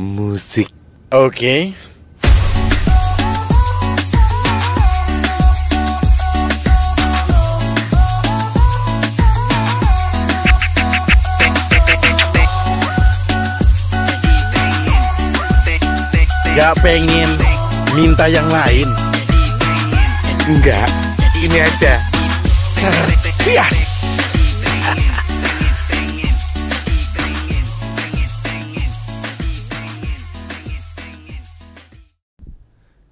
musik. Oke. Gak pengen minta yang lain. Enggak, ini aja. Cerdas.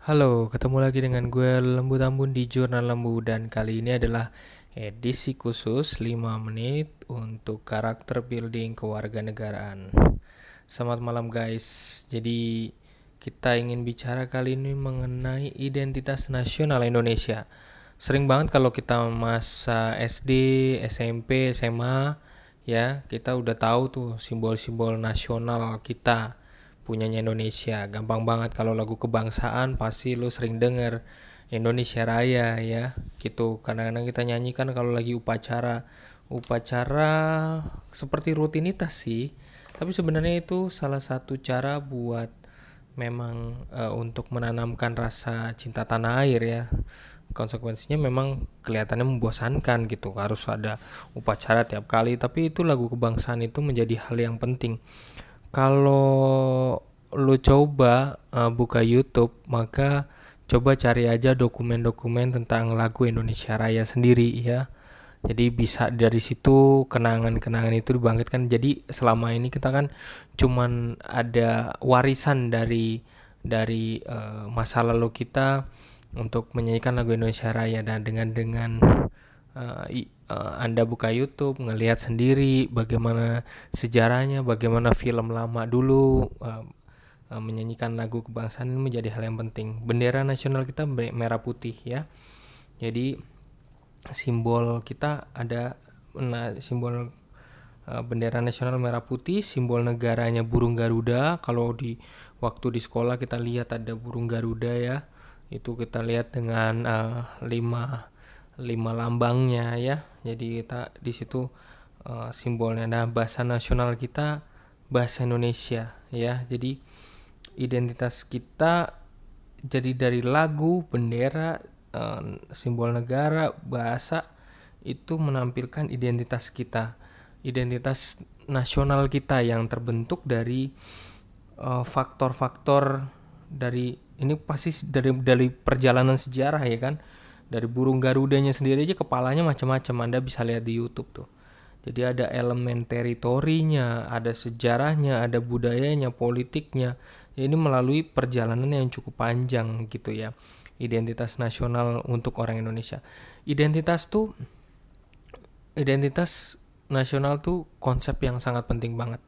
Halo, ketemu lagi dengan gue Lembu Tambun di Jurnal Lembu dan kali ini adalah edisi khusus 5 menit untuk karakter building kewarganegaraan. Selamat malam guys. Jadi kita ingin bicara kali ini mengenai identitas nasional Indonesia. Sering banget kalau kita masa SD, SMP, SMA ya, kita udah tahu tuh simbol-simbol nasional kita punyanya Indonesia. Gampang banget kalau lagu kebangsaan pasti lu sering denger Indonesia Raya ya. Gitu. Kadang-kadang kita nyanyikan kalau lagi upacara. Upacara seperti rutinitas sih. Tapi sebenarnya itu salah satu cara buat memang uh, untuk menanamkan rasa cinta tanah air ya. Konsekuensinya memang kelihatannya membosankan gitu. Harus ada upacara tiap kali, tapi itu lagu kebangsaan itu menjadi hal yang penting kalau lu coba uh, buka YouTube, maka coba cari aja dokumen-dokumen tentang lagu Indonesia Raya sendiri ya. Jadi bisa dari situ kenangan-kenangan itu dibangkitkan. Jadi selama ini kita kan cuman ada warisan dari dari uh, masa lalu kita untuk menyanyikan lagu Indonesia Raya dan dengan dengan uh, uh, Anda buka YouTube, ngelihat sendiri bagaimana sejarahnya, bagaimana film lama dulu uh, uh, menyanyikan lagu kebangsaan ini menjadi hal yang penting. Bendera nasional kita merah putih ya. Jadi simbol kita ada nah, simbol uh, bendera nasional merah putih, simbol negaranya burung garuda. Kalau di waktu di sekolah kita lihat ada burung garuda ya. Itu kita lihat dengan uh, lima lima lambangnya ya. Jadi kita di situ uh, simbolnya nah bahasa nasional kita bahasa Indonesia ya. Jadi identitas kita jadi dari lagu, bendera, uh, simbol negara, bahasa itu menampilkan identitas kita. Identitas nasional kita yang terbentuk dari eh, faktor-faktor uh, dari ini pasti dari dari perjalanan sejarah ya kan dari burung garudanya sendiri aja kepalanya macam-macam. Anda bisa lihat di YouTube tuh. Jadi ada elemen teritorinya ada sejarahnya ada budayanya politiknya. Ini melalui perjalanan yang cukup panjang gitu ya. Identitas nasional untuk orang Indonesia. Identitas tuh identitas nasional tuh konsep yang sangat penting banget.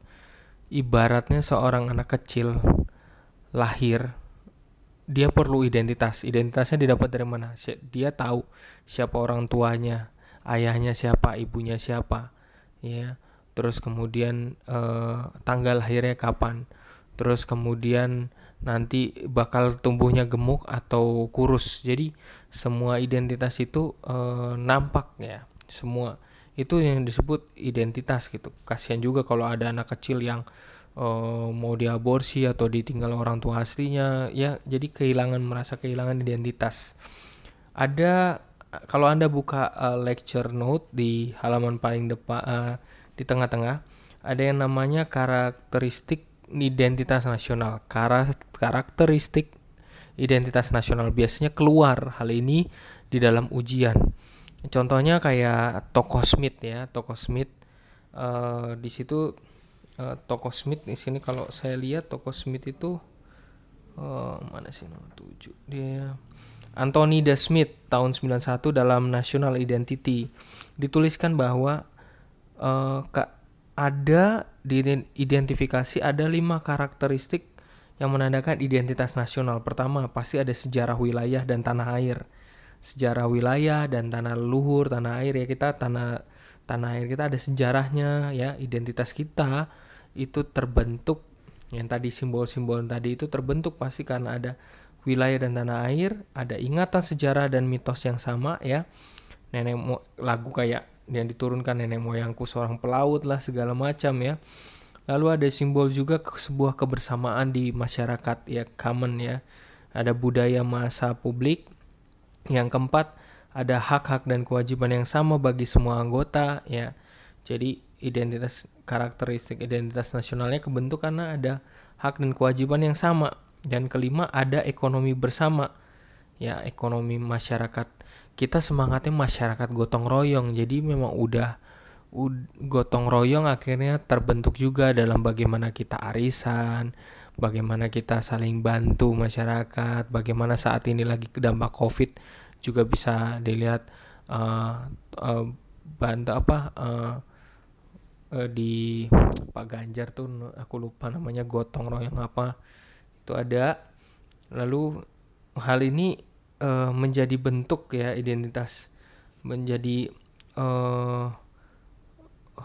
Ibaratnya seorang anak kecil lahir dia perlu identitas. Identitasnya didapat dari mana? Dia tahu siapa orang tuanya, ayahnya siapa, ibunya siapa, ya. Terus kemudian eh, tanggal lahirnya kapan. Terus kemudian nanti bakal tumbuhnya gemuk atau kurus. Jadi semua identitas itu eh, nampak ya, semua itu yang disebut identitas gitu. Kasihan juga kalau ada anak kecil yang uh, mau diaborsi atau ditinggal orang tua aslinya ya jadi kehilangan merasa kehilangan identitas. Ada kalau anda buka uh, lecture note di halaman paling depan uh, di tengah-tengah ada yang namanya karakteristik identitas nasional. Karakteristik identitas nasional biasanya keluar hal ini di dalam ujian. Contohnya kayak tokoh Smith ya tokoh Smith uh, di situ uh, toko Smith di sini kalau saya lihat toko Smith itu uh, mana sih nomor 7 dia Anthony De Smith tahun 91 dalam National Identity dituliskan bahwa uh, ada diidentifikasi ada lima karakteristik yang menandakan identitas nasional. Pertama, pasti ada sejarah wilayah dan tanah air. Sejarah wilayah dan tanah leluhur, tanah air ya kita tanah tanah air kita ada sejarahnya ya, identitas kita itu terbentuk yang tadi simbol-simbol tadi itu terbentuk pasti karena ada wilayah dan tanah air, ada ingatan sejarah dan mitos yang sama ya. Nenek mo lagu kayak yang diturunkan nenek moyangku seorang pelaut lah segala macam ya. Lalu ada simbol juga ke sebuah kebersamaan di masyarakat ya common ya. Ada budaya masa publik. Yang keempat, ada hak-hak dan kewajiban yang sama bagi semua anggota ya. Jadi identitas karakteristik identitas nasionalnya kebentuk karena ada hak dan kewajiban yang sama. Dan kelima ada ekonomi bersama. Ya, ekonomi masyarakat. Kita semangatnya masyarakat gotong royong. Jadi memang udah gotong royong akhirnya terbentuk juga dalam bagaimana kita arisan, bagaimana kita saling bantu masyarakat, bagaimana saat ini lagi dampak COVID juga bisa dilihat uh, uh, bantu apa uh, uh, di Pak Ganjar tuh aku lupa namanya gotong royong apa itu ada lalu hal ini uh, menjadi bentuk ya identitas menjadi uh,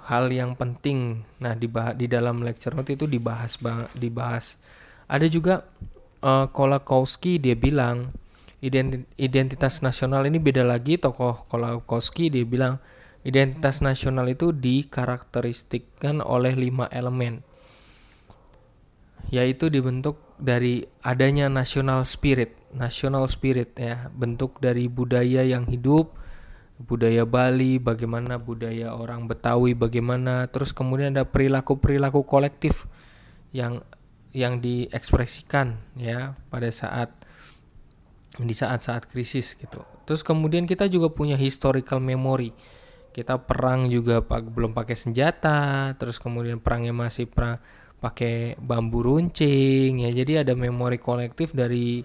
hal yang penting. Nah, di di dalam lecture note itu dibahas dibahas. Ada juga uh, Kolakowski dia bilang identitas nasional ini beda lagi. Tokoh Kolakowski dia bilang identitas nasional itu dikarakteristikkan oleh lima elemen yaitu dibentuk dari adanya national spirit, national spirit ya, bentuk dari budaya yang hidup, budaya Bali, bagaimana budaya orang Betawi, bagaimana terus kemudian ada perilaku-perilaku kolektif yang yang diekspresikan ya pada saat di saat-saat krisis gitu. Terus kemudian kita juga punya historical memory. Kita perang juga belum pakai senjata, terus kemudian perangnya masih perang pakai bambu runcing ya. Jadi ada memori kolektif dari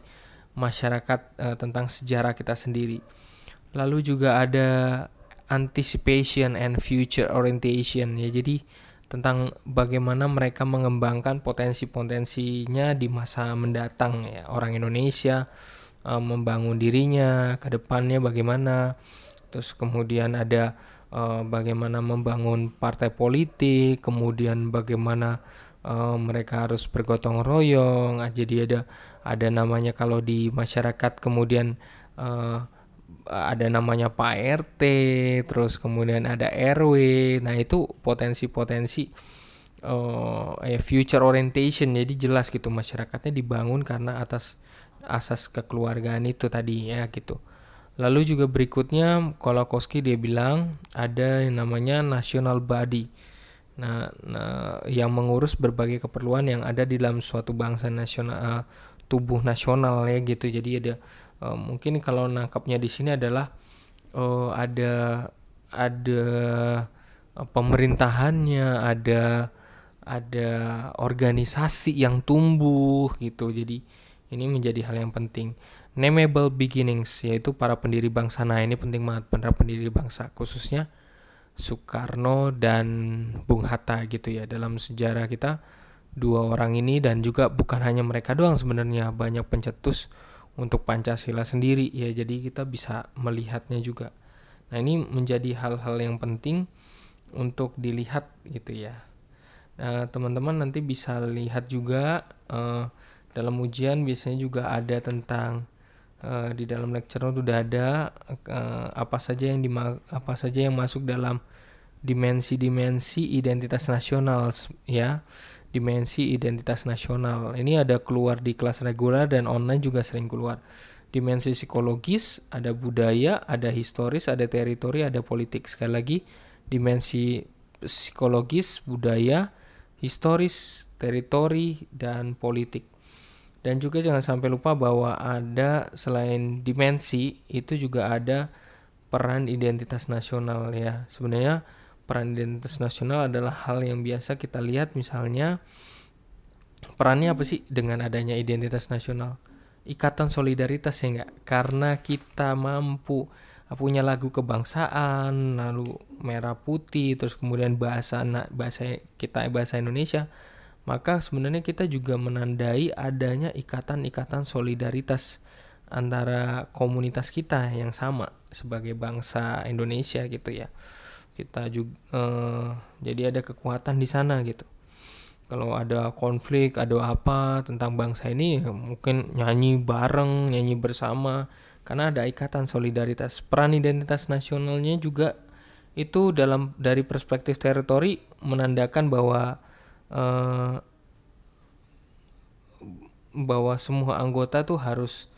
masyarakat uh, tentang sejarah kita sendiri. Lalu juga ada anticipation and future orientation ya. Jadi tentang bagaimana mereka mengembangkan potensi-potensinya di masa mendatang ya. Orang Indonesia uh, membangun dirinya ke depannya bagaimana. Terus kemudian ada uh, bagaimana membangun partai politik, kemudian bagaimana uh, mereka harus bergotong royong. Jadi ada ada namanya kalau di masyarakat kemudian uh, ada namanya Pak RT, terus kemudian ada RW. Nah, itu potensi-potensi uh, future orientation. Jadi jelas gitu masyarakatnya dibangun karena atas asas kekeluargaan itu tadi ya gitu. Lalu juga berikutnya Kolakowski dia bilang ada yang namanya national body. Nah, nah yang mengurus berbagai keperluan yang ada di dalam suatu bangsa nasional uh, tubuh nasional ya gitu. Jadi ada uh, mungkin kalau nangkapnya di sini adalah uh, ada ada pemerintahannya, ada ada organisasi yang tumbuh gitu. Jadi ini menjadi hal yang penting. Nameable beginnings yaitu para pendiri bangsa. Nah, ini penting banget para pendiri bangsa khususnya Soekarno dan Bung Hatta gitu ya dalam sejarah kita dua orang ini dan juga bukan hanya mereka doang sebenarnya banyak pencetus untuk Pancasila sendiri ya jadi kita bisa melihatnya juga nah ini menjadi hal-hal yang penting untuk dilihat gitu ya nah teman-teman nanti bisa lihat juga uh, dalam ujian biasanya juga ada tentang uh, di dalam lecture sudah ada uh, apa saja yang apa saja yang masuk dalam dimensi-dimensi identitas nasional ya dimensi identitas nasional. Ini ada keluar di kelas reguler dan online juga sering keluar. Dimensi psikologis, ada budaya, ada historis, ada teritori, ada politik. Sekali lagi, dimensi psikologis, budaya, historis, teritori, dan politik. Dan juga jangan sampai lupa bahwa ada selain dimensi, itu juga ada peran identitas nasional ya. Sebenarnya peran identitas nasional adalah hal yang biasa kita lihat misalnya perannya apa sih dengan adanya identitas nasional ikatan solidaritas ya enggak karena kita mampu punya lagu kebangsaan lalu merah putih terus kemudian bahasa bahasa kita bahasa Indonesia maka sebenarnya kita juga menandai adanya ikatan-ikatan solidaritas antara komunitas kita yang sama sebagai bangsa Indonesia gitu ya. Kita juga eh, jadi ada kekuatan di sana gitu. Kalau ada konflik ada apa tentang bangsa ini mungkin nyanyi bareng nyanyi bersama. Karena ada ikatan solidaritas. Peran identitas nasionalnya juga itu dalam dari perspektif teritori menandakan bahwa uh, bahwa semua anggota tuh harus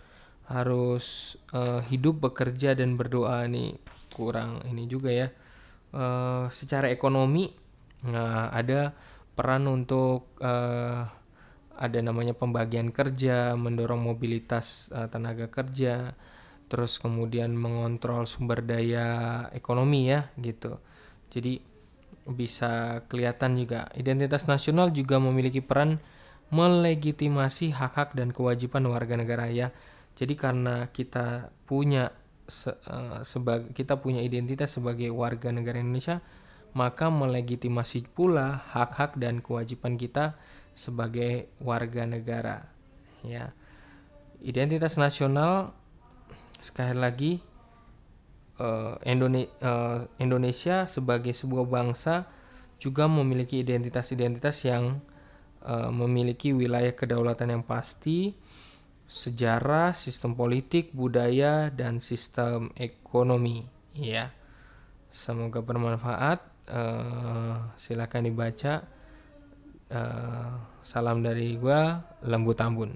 harus uh, hidup bekerja dan berdoa. Nih kurang ini juga ya. Uh, secara ekonomi nah ada peran untuk uh, ada namanya pembagian kerja mendorong mobilitas uh, tenaga kerja terus kemudian mengontrol sumber daya ekonomi ya gitu. Jadi bisa kelihatan juga identitas nasional juga memiliki peran melegitimasi hak-hak dan kewajiban warga negara ya. Jadi karena kita punya se, sebagai kita punya identitas sebagai warga negara Indonesia, maka melegitimasi pula hak-hak dan kewajiban kita sebagai warga negara. Ya. Identitas nasional sekali lagi uh, Indonesia sebagai sebuah bangsa juga memiliki identitas-identitas yang Eh, memiliki wilayah kedaulatan yang pasti, sejarah, sistem politik, budaya, dan sistem ekonomi. Ya, semoga bermanfaat. Uh, silakan dibaca. Uh, salam dari gua, Lembu Tambun.